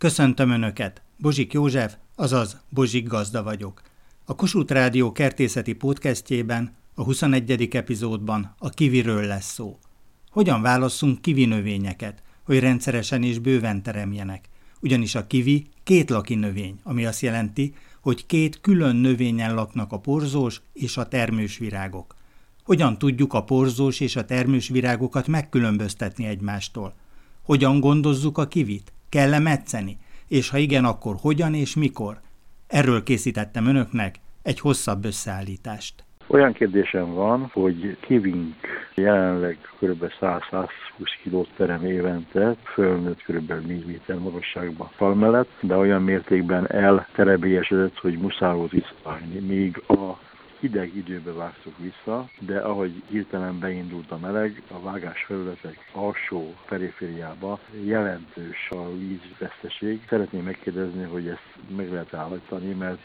Köszöntöm Önöket! Bozsik József, azaz Bozsik Gazda vagyok. A Kossuth Rádió kertészeti podcastjében, a 21. epizódban a kiviről lesz szó. Hogyan válasszunk kivi növényeket, hogy rendszeresen és bőven teremjenek? Ugyanis a kivi két laki növény, ami azt jelenti, hogy két külön növényen laknak a porzós és a termős virágok. Hogyan tudjuk a porzós és a termős virágokat megkülönböztetni egymástól? Hogyan gondozzuk a kivit? Kell-e metszeni? És ha igen, akkor hogyan és mikor? Erről készítettem önöknek egy hosszabb összeállítást. Olyan kérdésem van, hogy kivink jelenleg kb. 100-120 kilót terem évente, fölnőtt kb. 4 méter magasságban fal mellett, de olyan mértékben elterebélyesedett, hogy muszáj volt visszavágni. Míg a hideg időbe vágtuk vissza, de ahogy hirtelen beindult a meleg, a vágás felületek alsó perifériába jelentős a vízveszteség. Szeretném megkérdezni, hogy ezt meg lehet állítani, mert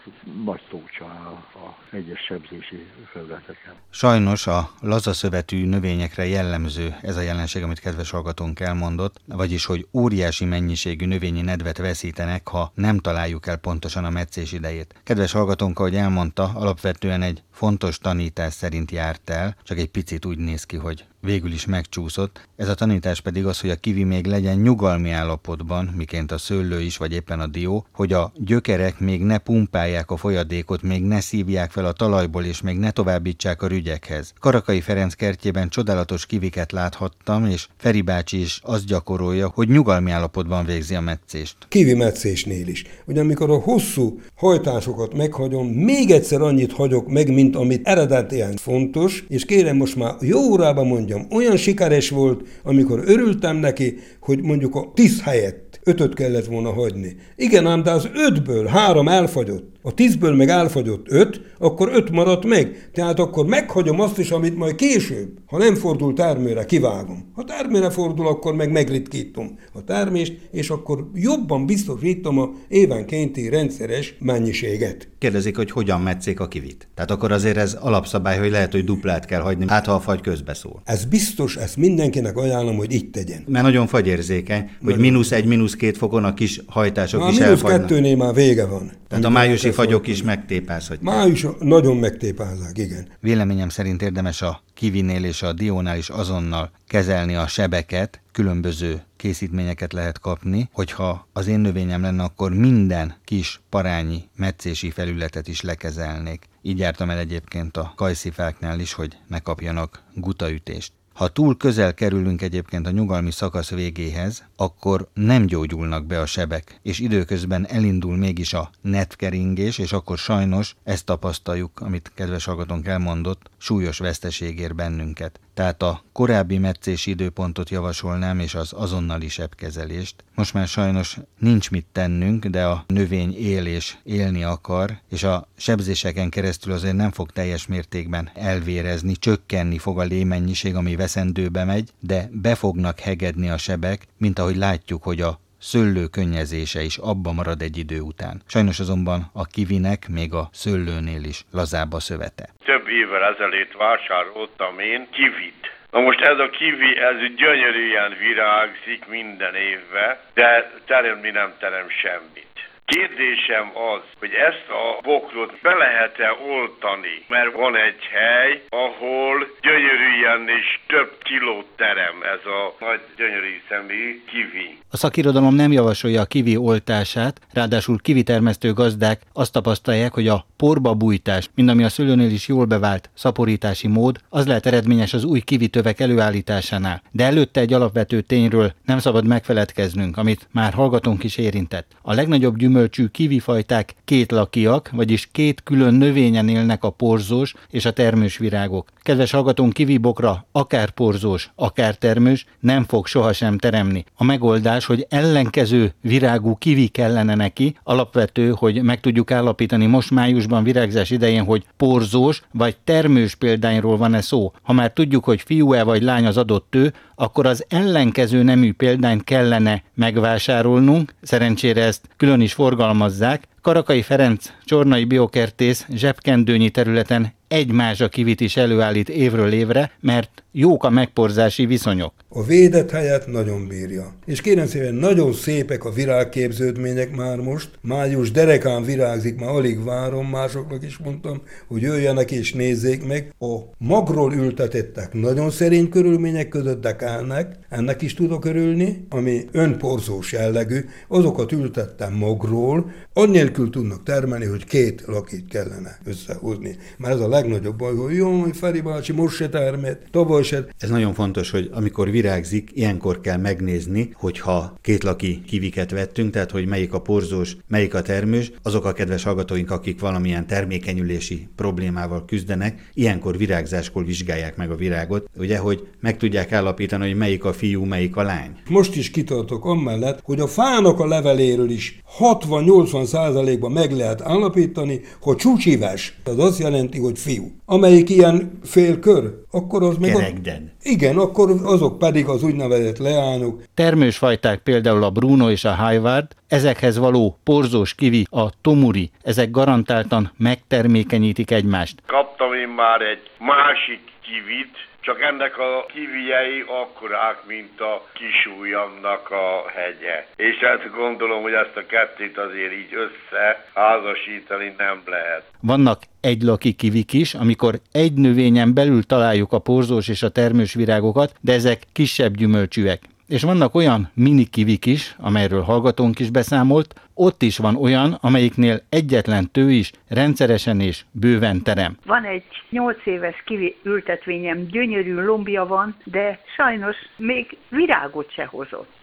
nagy tócsa áll a egyes sebzési felületeken. Sajnos a lazaszövetű növényekre jellemző ez a jelenség, amit kedves hallgatónk elmondott, vagyis, hogy óriási mennyiségű növényi nedvet veszítenek, ha nem találjuk el pontosan a meccés idejét. Kedves hallgatónk, ahogy elmondta, alapvetően egy fontos tanítás szerint járt el, csak egy picit úgy néz ki, hogy végül is megcsúszott. Ez a tanítás pedig az, hogy a kivi még legyen nyugalmi állapotban, miként a szőlő is, vagy éppen a dió, hogy a gyökerek még ne pumpálják a folyadékot, még ne szívják fel a talajból, és még ne továbbítsák a rügyekhez. Karakai Ferenc kertjében csodálatos kiviket láthattam, és Feri bácsi is azt gyakorolja, hogy nyugalmi állapotban végzi a meccést. Kivi meccésnél is. Ugye amikor a hosszú hajtásokat meghagyom, még egyszer annyit hagyok meg, mint amit eredetileg fontos, és kérem most már jó órában mondja, mondjam, olyan sikeres volt, amikor örültem neki, hogy mondjuk a tíz helyett ötöt kellett volna hagyni. Igen ám, de az ötből három elfagyott a tízből meg elfagyott öt, akkor öt maradt meg. Tehát akkor meghagyom azt is, amit majd később, ha nem fordul termőre, kivágom. Ha termőre fordul, akkor meg megritkítom a termést, és akkor jobban biztosítom a évenkénti rendszeres mennyiséget. Kérdezik, hogy hogyan metszék a kivit. Tehát akkor azért ez alapszabály, hogy lehet, hogy duplát kell hagyni, hát ha a fagy közbeszól. Ez biztos, ezt mindenkinek ajánlom, hogy így tegyen. Mert nagyon fagyérzékeny, hogy mínusz egy, mínusz két fokon a kis hajtások már is elfagynak. Mínusz kettőnél már vége van. Tehát a májusi fagyok is megtépázhatják. Május nagyon megtépázák, igen. Véleményem szerint érdemes a kivinél és a diónál is azonnal kezelni a sebeket, különböző készítményeket lehet kapni, hogyha az én növényem lenne, akkor minden kis parányi meccési felületet is lekezelnék. Így jártam el egyébként a kajszifáknál is, hogy ne kapjanak gutaütést. Ha túl közel kerülünk egyébként a nyugalmi szakasz végéhez, akkor nem gyógyulnak be a sebek, és időközben elindul mégis a netkeringés, és akkor sajnos ezt tapasztaljuk, amit kedves hallgatónk elmondott, súlyos veszteség ér bennünket. Tehát a korábbi meccési időpontot javasolnám, és az azonnali sebkezelést. Most már sajnos nincs mit tennünk, de a növény él és élni akar, és a sebzéseken keresztül azért nem fog teljes mértékben elvérezni, csökkenni fog a lémennyiség, ami veszendőbe megy, de be fognak hegedni a sebek, mint ahogy látjuk, hogy a szőlő könnyezése is abba marad egy idő után. Sajnos azonban a kivinek még a szőlőnél is lazább a szövete. Több évvel ezelőtt vásároltam én kivit. Na most ez a kivi, ez gyönyörűen virágzik minden évben, de teremni nem terem semmit. Kérdésem az, hogy ezt a bokrot be lehet-e oltani, mert van egy hely, ahol gyönyörűen és több kilót terem ez a nagy gyönyörű szemű kivi. A szakirodalom nem javasolja a kivi oltását, ráadásul kivi termesztő gazdák azt tapasztalják, hogy a porba bújtás, mind ami a szülőnél is jól bevált szaporítási mód, az lehet eredményes az új kivi tövek előállításánál. De előtte egy alapvető tényről nem szabad megfeledkeznünk, amit már hallgatónk is érintett. A legnagyobb gyümölcsű kivifajták kétlakiak, vagyis két külön növényen élnek a porzós és a termős virágok. Kedves hallgatónk kivibokra, akár porzós, akár termős, nem fog sohasem teremni. A megoldás, hogy ellenkező virágú kivi kellene neki, alapvető, hogy meg tudjuk állapítani most májusban virágzás idején, hogy porzós vagy termős példányról van-e szó. Ha már tudjuk, hogy fiú-e vagy lány az adott tő, akkor az ellenkező nemű példányt kellene megvásárolnunk, szerencsére ezt külön is forgalmazzák, Karakai Ferenc, csornai biokertész zsebkendőnyi területen egy mázsa kivit is előállít évről évre, mert jók a megporzási viszonyok. A védett helyet nagyon bírja. És kérem szépen, nagyon szépek a virágképződmények már most. Május derekán virágzik, már alig várom, másoknak is mondtam, hogy jöjjenek és nézzék meg. A magról ültetettek nagyon szerény körülmények között dekelnek, ennek is tudok örülni, ami önporzós jellegű, azokat ültettem magról, annélkül tudnak termelni, hogy két lakit kellene összehozni. Mert ez a legnagyobb baj, hogy jó, hogy Feri bácsi most se termett, tavaly se. Ez nagyon fontos, hogy amikor virágzik, ilyenkor kell megnézni, hogyha két laki kiviket vettünk, tehát hogy melyik a porzós, melyik a termős, azok a kedves hallgatóink, akik valamilyen termékenyülési problémával küzdenek, ilyenkor virágzáskor vizsgálják meg a virágot, ugye, hogy meg tudják állapítani, hogy melyik a fiú, melyik a lány. Most is kitartok amellett, hogy a fának a leveléről is 60-80 százalékban meg lehet állapítani, hogy csúcsives. Ez azt jelenti, hogy fiú. Amelyik ilyen félkör, akkor az még... Kerekden. A... Igen, akkor azok pedig az úgynevezett leányok. Termősfajták például a Bruno és a Hayward, ezekhez való porzós kivi, a tomuri, ezek garantáltan megtermékenyítik egymást. Kaptam én már egy másik kivit, csak ennek a kiviei akkorák, mint a kisújamnak a hegye. És hát gondolom, hogy ezt a kettőt azért így összeházasítani nem lehet. Vannak egylaki kivik is, amikor egy növényen belül találjuk a porzós és a termős virágokat, de ezek kisebb gyümölcsűek. És vannak olyan mini kivik is, amelyről hallgatónk is beszámolt, ott is van olyan, amelyiknél egyetlen tő is rendszeresen és bőven terem. Van egy 8 éves kivi ültetvényem, gyönyörű lombja van, de sajnos még virágot se hozott.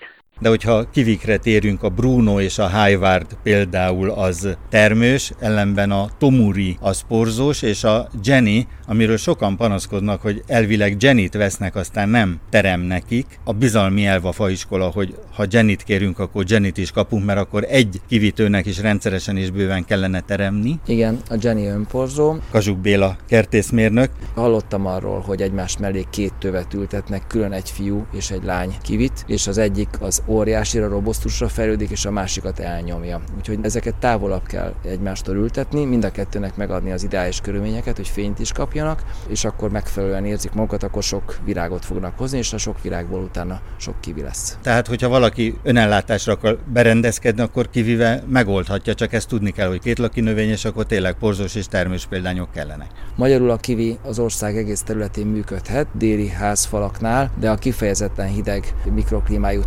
De hogyha kivikre térünk, a Bruno és a Hayward például az termős, ellenben a Tomuri az porzós, és a Jenny, amiről sokan panaszkodnak, hogy elvileg Jennyt vesznek, aztán nem terem nekik. A bizalmi elv a faiskola, hogy ha Jennyt kérünk, akkor Jennyt is kapunk, mert akkor egy kivitőnek is rendszeresen és bőven kellene teremni. Igen, a Jenny önporzó. Kazsuk Béla kertészmérnök. Hallottam arról, hogy egymás mellé két tövet ültetnek, külön egy fiú és egy lány kivit, és az egyik az óriásira, robosztusra fejlődik, és a másikat elnyomja. Úgyhogy ezeket távolabb kell egymástól ültetni, mind a kettőnek megadni az ideális körülményeket, hogy fényt is kapjanak, és akkor megfelelően érzik magukat, akkor sok virágot fognak hozni, és a sok virágból utána sok kivi lesz. Tehát, hogyha valaki önellátásra akar berendezkedni, akkor kivive megoldhatja, csak ezt tudni kell, hogy két laki növény, és akkor tényleg porzós és termős példányok kellenek. Magyarul a kivi az ország egész területén működhet, déli házfalaknál, de a kifejezetten hideg mikroklímájú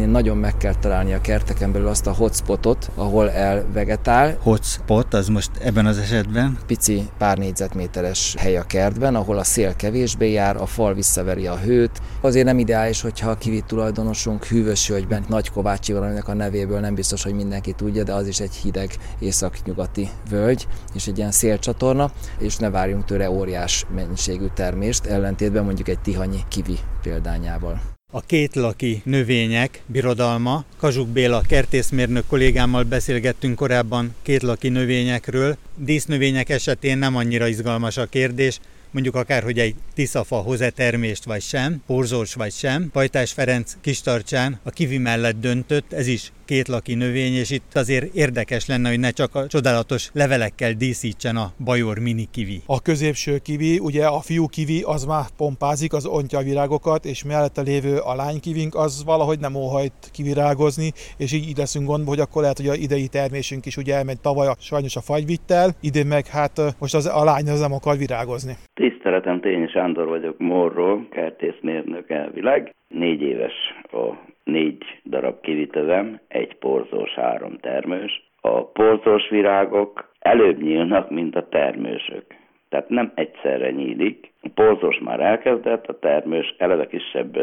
területeknél nagyon meg kell találni a kerteken belül azt a hotspotot, ahol elvegetál. Hotspot, az most ebben az esetben? Pici pár négyzetméteres hely a kertben, ahol a szél kevésbé jár, a fal visszaveri a hőt. Azért nem ideális, hogyha a kivit tulajdonosunk hűvös hölgyben Nagy Kovácsi valaminek a nevéből nem biztos, hogy mindenki tudja, de az is egy hideg északnyugati völgy, és egy ilyen szélcsatorna, és ne várjunk tőle óriás mennyiségű termést, ellentétben mondjuk egy tihanyi kivi példányával. A kétlaki növények birodalma. Kazsuk Béla kertészmérnök kollégámmal beszélgettünk korábban kétlaki növényekről. Dísznövények esetén nem annyira izgalmas a kérdés, mondjuk akár, hogy egy tiszafa hoz-e termést vagy sem, porzós vagy sem. Pajtás Ferenc Kistarcsán a kivi mellett döntött, ez is kétlaki növény, és itt azért érdekes lenne, hogy ne csak a csodálatos levelekkel díszítsen a bajor mini kivi. A középső kivi, ugye a fiú kivi az már pompázik, az ontja a virágokat, és mellette lévő a lány kivink az valahogy nem óhajt kivirágozni, és így, leszünk gondba, hogy akkor lehet, hogy a idei termésünk is ugye elmegy tavaly a, sajnos a fagyvittel, idén meg hát most az, a lány az nem akar virágozni. Tiszteletem, Tényi Sándor vagyok Morról, kertészmérnök elvileg. Négy éves a darab kivitövem, egy porzós, három termős. A porzós virágok előbb nyílnak, mint a termősök. Tehát nem egyszerre nyílik. A porzós már elkezdett, a termős eleve kisebb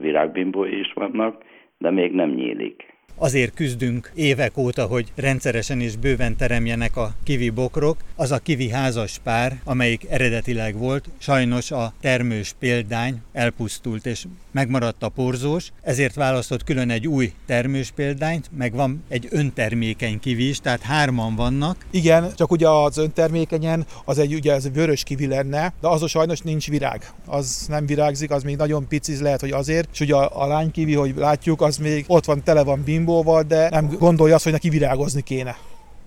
virágbimbói is vannak, de még nem nyílik. Azért küzdünk évek óta, hogy rendszeresen és bőven teremjenek a kivi bokrok. Az a kivi házas pár, amelyik eredetileg volt, sajnos a termős példány elpusztult és megmaradt a porzós, ezért választott külön egy új termős példányt, meg van egy öntermékeny kivi is, tehát hárman vannak. Igen, csak ugye az öntermékenyen az egy ugye ez vörös kivi lenne, de az a sajnos nincs virág. Az nem virágzik, az még nagyon pici, lehet, hogy azért. És ugye a, a lány kivi, hogy látjuk, az még ott van, tele van bim bimbóval, de nem gondolja azt, hogy neki virágozni kéne.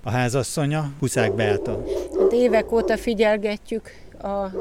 A házasszonya Huszák Beáta. Hát évek óta figyelgetjük a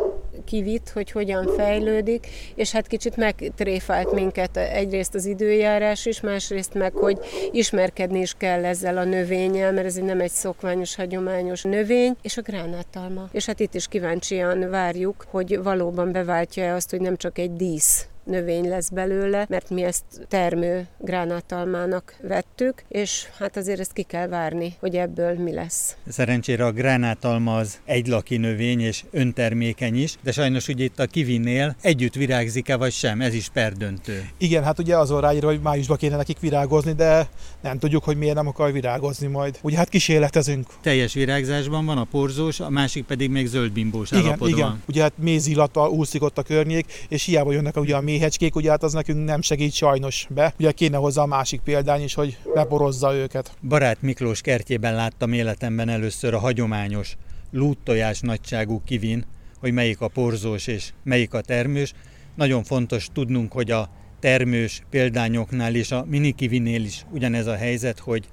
kivit, hogy hogyan fejlődik, és hát kicsit megtréfált minket egyrészt az időjárás is, másrészt meg, hogy ismerkedni is kell ezzel a növényel, mert ez nem egy szokványos, hagyományos növény, és a gránátalma. És hát itt is kíváncsian várjuk, hogy valóban beváltja-e azt, hogy nem csak egy dísz növény lesz belőle, mert mi ezt termő gránátalmának vettük, és hát azért ezt ki kell várni, hogy ebből mi lesz. Szerencsére a gránátalma az egylaki növény és öntermékeny is, de sajnos ugye itt a kivinél együtt virágzik-e vagy sem, ez is perdöntő. Igen, hát ugye azon ráírva, hogy májusban kéne nekik virágozni, de nem tudjuk, hogy miért nem akar virágozni majd. Ugye hát kísérletezünk. Teljes virágzásban van a porzós, a másik pedig még zöldbimbós igen, állapotban. Igen, ugye hát mézillattal úszik ott a környék, és hiába jönnek ugye a méhecskék, ugye hát az nekünk nem segít sajnos be. Ugye kéne hozzá a másik példány is, hogy beporozza őket. Barát Miklós kertjében láttam életemben először a hagyományos lúttojás nagyságú kivin, hogy melyik a porzós és melyik a termős. Nagyon fontos tudnunk, hogy a termős példányoknál és a minikivinél is ugyanez a helyzet, hogy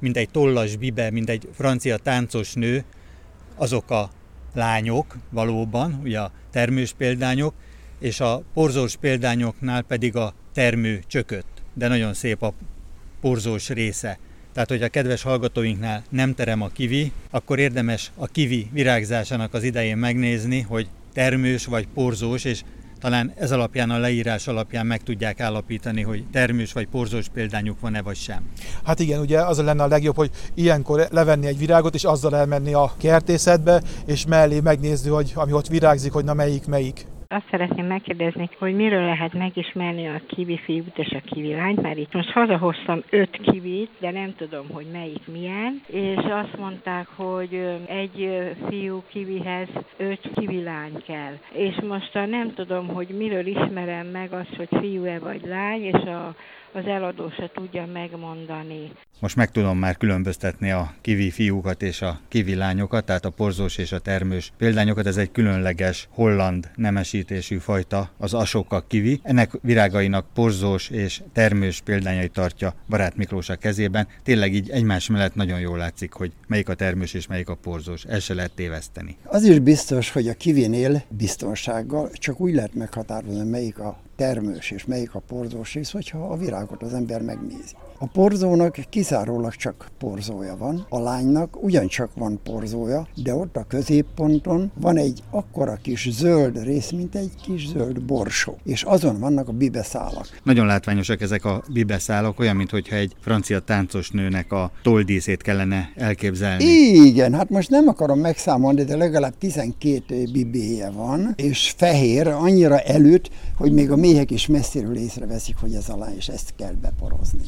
mint egy tollas bibe, mint egy francia táncos nő, azok a lányok valóban, ugye a termős példányok, és a porzós példányoknál pedig a termő csökött, de nagyon szép a porzós része. Tehát, hogy a kedves hallgatóinknál nem terem a kivi, akkor érdemes a kivi virágzásának az idején megnézni, hogy termős vagy porzós, és talán ez alapján, a leírás alapján meg tudják állapítani, hogy termős vagy porzós példányuk van-e vagy sem. Hát igen, ugye az lenne a legjobb, hogy ilyenkor levenni egy virágot, és azzal elmenni a kertészetbe, és mellé megnézni, hogy ami ott virágzik, hogy na melyik melyik. Azt szeretném megkérdezni, hogy miről lehet megismerni a kivi fiút és a kivi lányt, mert itt most hazahoztam öt kivit, de nem tudom, hogy melyik milyen, és azt mondták, hogy egy fiú kivihez öt kivi lány kell. És most nem tudom, hogy miről ismerem meg azt, hogy fiú-e vagy lány, és a az eladó se tudja megmondani. Most meg tudom már különböztetni a kivi fiúkat és a kivi lányokat, tehát a porzós és a termős példányokat. Ez egy különleges holland nemesítésű fajta, az asoka kivi. Ennek virágainak porzós és termős példányai tartja Barát Miklós a kezében. Tényleg így egymás mellett nagyon jól látszik, hogy melyik a termős és melyik a porzós. Ez se lehet téveszteni. Az is biztos, hogy a kivinél biztonsággal csak úgy lehet meghatározni, melyik a termős és melyik a porzós rész, hogyha a virágot az ember megnézi. A porzónak kizárólag csak porzója van, a lánynak ugyancsak van porzója, de ott a középponton van egy akkora kis zöld rész, mint egy kis zöld borsó, és azon vannak a bibeszálak. Nagyon látványosak ezek a bibeszálak, olyan, mintha egy francia táncos nőnek a toldíszét kellene elképzelni. Igen, hát most nem akarom megszámolni, de legalább 12 bibéje van, és fehér, annyira előtt, hogy még a méhek is messziről észreveszik, hogy ez a lány, és ezt kell beporozni.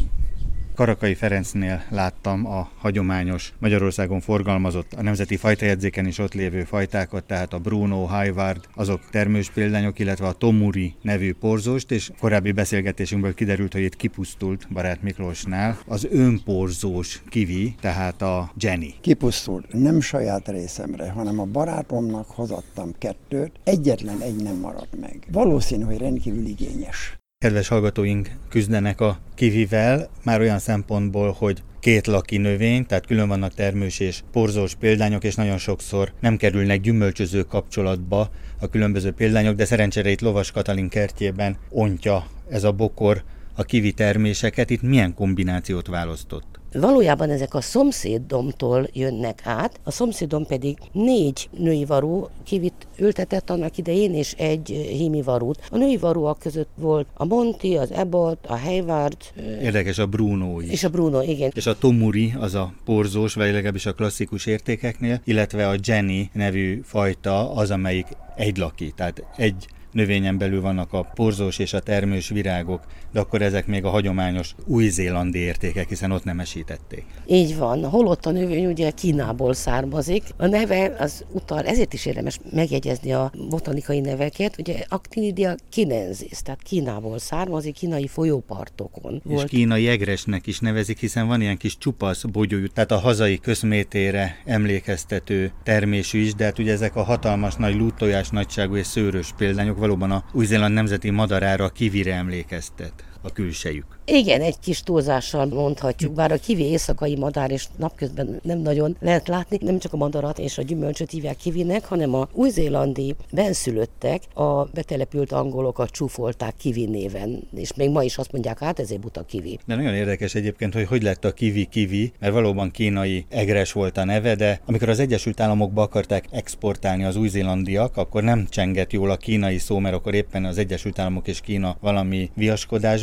Karakai Ferencnél láttam a hagyományos Magyarországon forgalmazott a nemzeti fajtajegyzéken is ott lévő fajtákat, tehát a Bruno, Hayward, azok termős példányok, illetve a Tomuri nevű porzóst, és korábbi beszélgetésünkből kiderült, hogy itt kipusztult Barát Miklósnál az önporzós kivi, tehát a Jenny. Kipusztult, nem saját részemre, hanem a barátomnak hozattam kettőt, egyetlen egy nem maradt meg. Valószínű, hogy rendkívül igényes. Kedves hallgatóink küzdenek a kivivel, már olyan szempontból, hogy két laki növény, tehát külön vannak termős és porzós példányok, és nagyon sokszor nem kerülnek gyümölcsöző kapcsolatba a különböző példányok, de szerencsére itt Lovas Katalin kertjében ontja ez a bokor a kivi terméseket. Itt milyen kombinációt választott? Valójában ezek a szomszédomtól jönnek át, a szomszédom pedig négy női varú kivit ültetett annak idején, és egy hími varút. A női varúak között volt a Monti, az Ebot, a Hayward. Érdekes a Bruno is. És a Bruno, igen. És a Tomuri, az a porzós, vagy legalábbis a klasszikus értékeknél, illetve a Jenny nevű fajta az, amelyik egy laki, tehát egy növényen belül vannak a porzós és a termős virágok, de akkor ezek még a hagyományos új-zélandi értékek, hiszen ott nemesítették. Így van, holott a növény ugye Kínából származik. A neve az utal, ezért is érdemes megjegyezni a botanikai neveket, ugye Actinidia kinensis, tehát Kínából származik, kínai folyópartokon. Volt. És kínai egresnek is nevezik, hiszen van ilyen kis csupasz bogyójú, tehát a hazai közmétére emlékeztető termésű is, de hát ugye ezek a hatalmas nagy lútojás nagyságú és szőrös példányok valóban a Új-Zéland nemzeti madarára, a kivire emlékeztet. A külsejük. Igen, egy kis túlzással mondhatjuk, bár a kivi éjszakai madár és napközben nem nagyon lehet látni, nem csak a madarat és a gyümölcsöt hívják kivinek, hanem a új-zélandi benszülöttek a betelepült angolokat csúfolták kivi néven, és még ma is azt mondják, hát ezért buta kivi. De nagyon érdekes egyébként, hogy hogy lett a kivi kivi, mert valóban kínai egres volt a neve, de amikor az Egyesült Államokba akarták exportálni az új-zélandiak, akkor nem csengett jól a kínai szó, mert akkor éppen az Egyesült Államok és Kína valami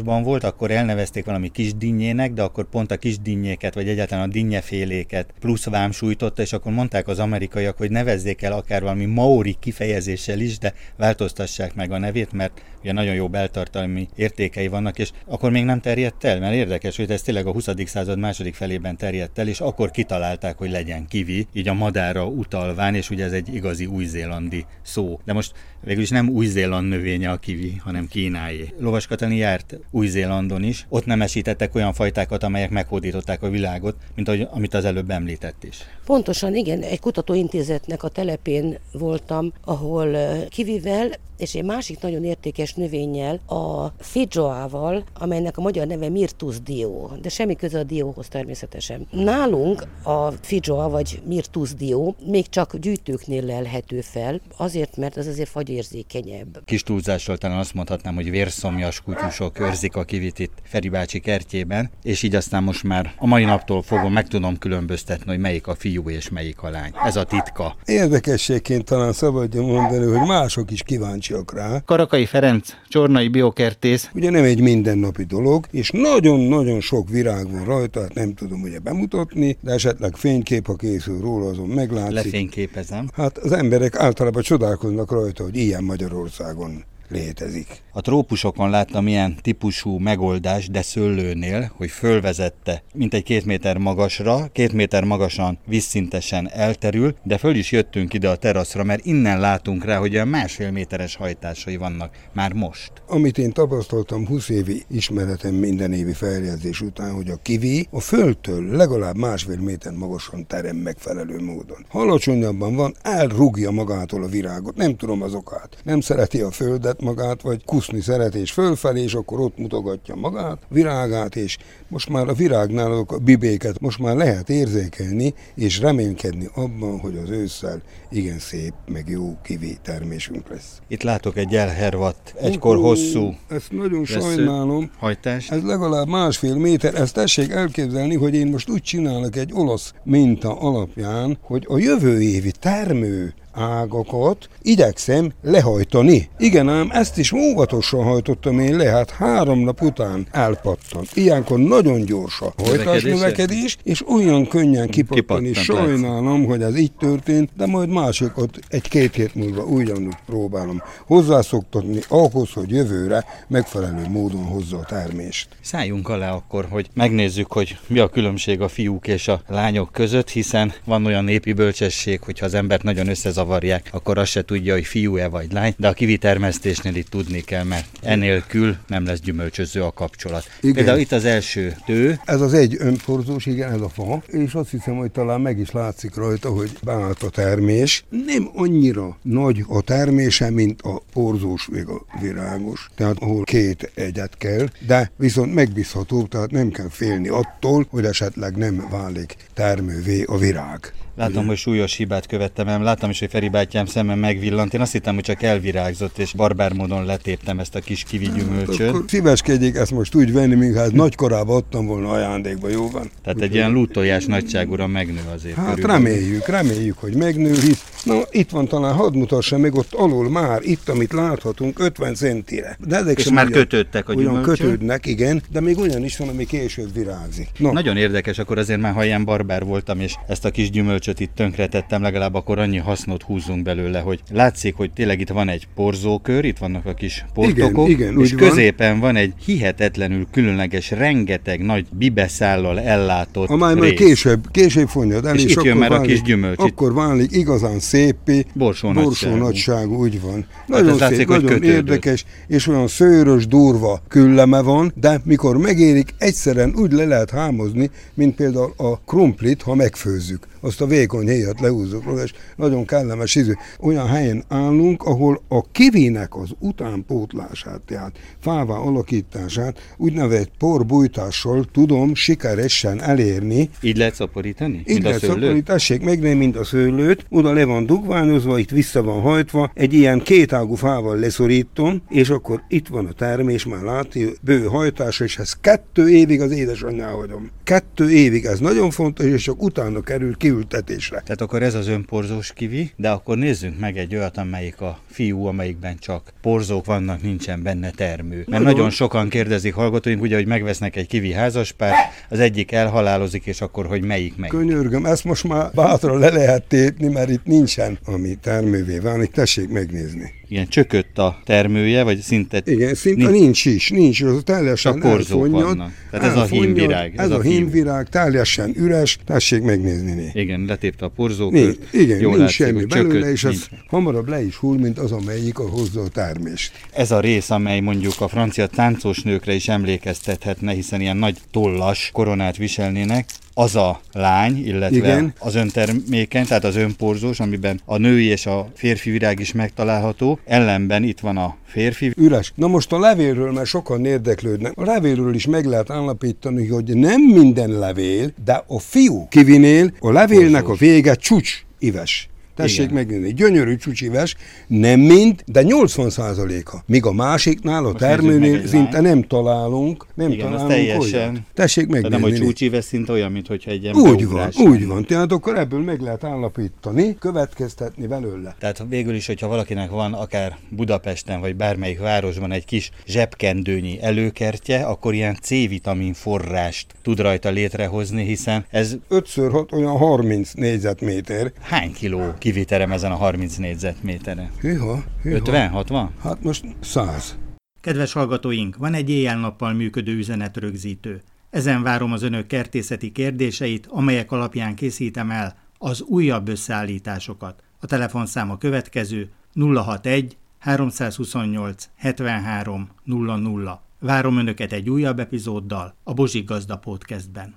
viaskodásban volt, akkor elnevezték valami kis dinnyének, de akkor pont a kis dinnyéket, vagy egyáltalán a dinnyeféléket plusz vám sújtotta, és akkor mondták az amerikaiak, hogy nevezzék el akár valami maori kifejezéssel is, de változtassák meg a nevét, mert ugye nagyon jó beltartalmi értékei vannak, és akkor még nem terjedt el, mert érdekes, hogy ez tényleg a 20. század második felében terjedt el, és akkor kitalálták, hogy legyen kivi, így a madára utalván, és ugye ez egy igazi új-zélandi szó. De most végül is nem új-zéland növénye a kivi, hanem kínáé. Lovas Katalin járt Új-Zélandon is, ott nemesítettek olyan fajtákat, amelyek meghódították a világot, mint ahogy, amit az előbb említett is. Pontosan, igen, egy kutatóintézetnek a telepén voltam, ahol kivivel és egy másik nagyon értékes növényel, a fidjoával, amelynek a magyar neve Mirtus dió, de semmi köze a dióhoz természetesen. Nálunk a fidjoa vagy Mirtus dió még csak gyűjtőknél lelhető fel, azért, mert az azért fagyérzékenyebb. Kis túlzással talán azt mondhatnám, hogy vérszomjas kutyusok őrzik a kivit itt Feri bácsi kertjében, és így aztán most már a mai naptól fogom meg tudom különböztetni, hogy melyik a fiú és melyik a lány. Ez a titka. Érdekességként talán szabadja mondani, hogy mások is kíváncsiak rá. Karakai Ferenc, Csornai biokertész. Ugye nem egy mindennapi dolog, és nagyon-nagyon sok virág van rajta, hát nem tudom ugye bemutatni, de esetleg fénykép, ha készül róla, azon meglátszik. Lefényképezem. Hát az emberek általában csodálkoznak rajta, hogy ilyen Magyarországon létezik. A trópusokon láttam ilyen típusú megoldás, de szőlőnél, hogy fölvezette, mint egy két méter magasra, két méter magasan vízszintesen elterül, de föl is jöttünk ide a teraszra, mert innen látunk rá, hogy olyan másfél méteres hajtásai vannak már most. Amit én tapasztaltam 20 évi ismeretem minden évi feljegyzés után, hogy a kivi a földtől legalább másfél méter magasan terem megfelelő módon. Ha alacsonyabban van, elrúgja magától a virágot, nem tudom az okát. Nem szereti a földet, magát, vagy kuszni szeret és fölfelé, és akkor ott mutogatja magát, virágát, és most már a virágnál a bibéket most már lehet érzékelni, és reménykedni abban, hogy az ősszel igen szép, meg jó kivi termésünk lesz. Itt látok egy elhervadt, egykor hosszú Ezt nagyon sajnálom. hajtást. Ez legalább másfél méter. Ezt tessék elképzelni, hogy én most úgy csinálok egy olasz minta alapján, hogy a jövő évi termő ágakat igyekszem lehajtani. Igen ám, ezt is óvatosan hajtottam én le, hát három nap után elpattant. Ilyenkor nagyon gyors a hajtás növekedés, és olyan könnyen kipattani. Sajnálom, hogy ez így történt, de majd másikat egy-két hét múlva ugyanúgy próbálom hozzászoktatni ahhoz, hogy jövőre megfelelő módon hozza a termést. Szálljunk alá akkor, hogy megnézzük, hogy mi a különbség a fiúk és a lányok között, hiszen van olyan népi bölcsesség, hogyha az embert nagyon összezavarják, akkor azt se tudja, hogy fiú-e vagy lány, de a kivitermesztésnél itt tudni kell, mert enélkül nem lesz gyümölcsöző a kapcsolat. Igen. Például itt az első tő, Ez az egy önporzós, igen, ez a fa, és azt hiszem, hogy talán meg is látszik rajta, hogy beállt a termés. Nem annyira nagy a termése, mint a porzós, még a virágos, tehát ahol két egyet kell, de viszont megbízható, tehát nem kell félni attól, hogy esetleg nem válik termővé a virág. Látom, hogy súlyos hibát követtem el. Láttam is, hogy Feri bátyám szemem megvillant. Én azt hittem, hogy csak elvirágzott, és barbár módon letéptem ezt a kis kivi gyümölcsöt. Akkor szíveskedjék ezt most úgy venni, mintha hát nagy korában adtam volna ajándékba, jó van? Tehát egy ilyen lútojás nagyságúra megnő azért. Hát körülbelül. reméljük, reméljük, hogy megnő, hisz na itt van talán, hadd mutassa meg ott alul már, itt, amit láthatunk, 50 centire. De ezek És sem már olyan- kötődtek a gyümölcsök? kötődnek, igen, de még olyan is van, ami később virágzik. No. Nagyon érdekes, akkor azért már, ha ilyen barbár voltam, és ezt a kis gyümölcsöt itt tönkretettem, legalább akkor annyi hasznot húzzunk belőle, hogy látszik, hogy tényleg itt van egy porzókör, itt vannak a kis portokok, igen, és úgy van. középen van egy hihetetlenül különleges, rengeteg nagy bibeszállal ellátott Amely már később, később fonjad el, És és, itt jön akkor már a válik, kis gyümölcs. Akkor válik igazán szépé, Borsó borsó nagyságú. úgy van. Hát Nagyon látszik, szép, nagyon kötődött. érdekes, és olyan szőrös, durva külleme van, de mikor megérik, egyszerűen úgy le lehet hámozni, mint például a krumplit, ha megfőzzük. Azt a vékony héjat lehúzzuk róla, és nagyon kellemes idő. Olyan helyen állunk, ahol a kivinek az utánpótlását, tehát fává alakítását úgynevezett porbújtással tudom sikeresen elérni. Így lehet szaporítani? Így lehet szaporítani, tessék megnézni, mint a szőlőt, oda le van dugványozva, itt vissza van hajtva, egy ilyen kétágú fával leszorítom, és akkor itt van a termés, már látja, bő hajtás, és ez kettő évig az édesanyjá hagyom. Kettő évig, ez nagyon fontos, és csak utána kerül kiültetésre. Tehát akkor ez az önporzós kivi, de akkor nézzünk meg egy olyat, amelyik a fiú, amelyikben csak porzók vannak, nincsen benne termő. Mert nagyon, nagyon sokan kérdezik hallgatóink, ugye, hogy megvesznek egy kivi házaspár, az egyik elhalálozik, és akkor, hogy melyik melyik. Könyörgöm, ezt most már bátran le lehet tépni, mert itt nincsen, ami termővé válik, tessék megnézni igen, csökött a termője, vagy szinte... Igen, szinte nincs, nincs is, nincs, az teljesen elfonnyad. Tehát ez a hímvirág. Ez, ez a, a hímvirág, teljesen üres, tessék megnézni. Né. Igen, letépte a porzókört. Igen, Jól nincs látszik, semmi belőle, csökött, és nincs. az hamarabb le is hull, mint az, amelyik a hozza a termést. Ez a rész, amely mondjuk a francia táncos nőkre is emlékeztethetne, hiszen ilyen nagy tollas koronát viselnének, az a lány, illetve Igen. az önterméken, tehát az önporzós, amiben a női és a férfi virág is megtalálható, ellenben itt van a férfi. Üres. Na most a levélről, mert sokan érdeklődnek, a levélről is meg lehet állapítani, hogy nem minden levél, de a fiú kivinél a levélnek a vége csúcs ives. Tessék Igen. megnézni. Gyönyörű csúcsives, nem mind, de 80 százaléka. Míg a másiknál, a termőnél szinte nem találunk, nem Igen, találunk teljesen. Olyan. Tessék megnézni. Nem, hogy csúcsives szinte olyan, mint hogyha egy Úgy van, úgy van. Tehát akkor ebből meg lehet állapítani, következtetni belőle. Tehát végül is, hogyha valakinek van akár Budapesten, vagy bármelyik városban egy kis zsebkendőnyi előkertje, akkor ilyen C-vitamin forrást tud rajta létrehozni, hiszen ez... 5 olyan 30 négyzetméter. Hány kiló kivitelem ezen a 30 négyzetméteren. Hűha, hűha. 50, 60? Hát most 100. Kedves hallgatóink, van egy éjjel-nappal működő üzenetrögzítő. Ezen várom az önök kertészeti kérdéseit, amelyek alapján készítem el az újabb összeállításokat. A telefonszám a következő 061 328 73 00. Várom önöket egy újabb epizóddal a Bozsik Gazda Podcastben.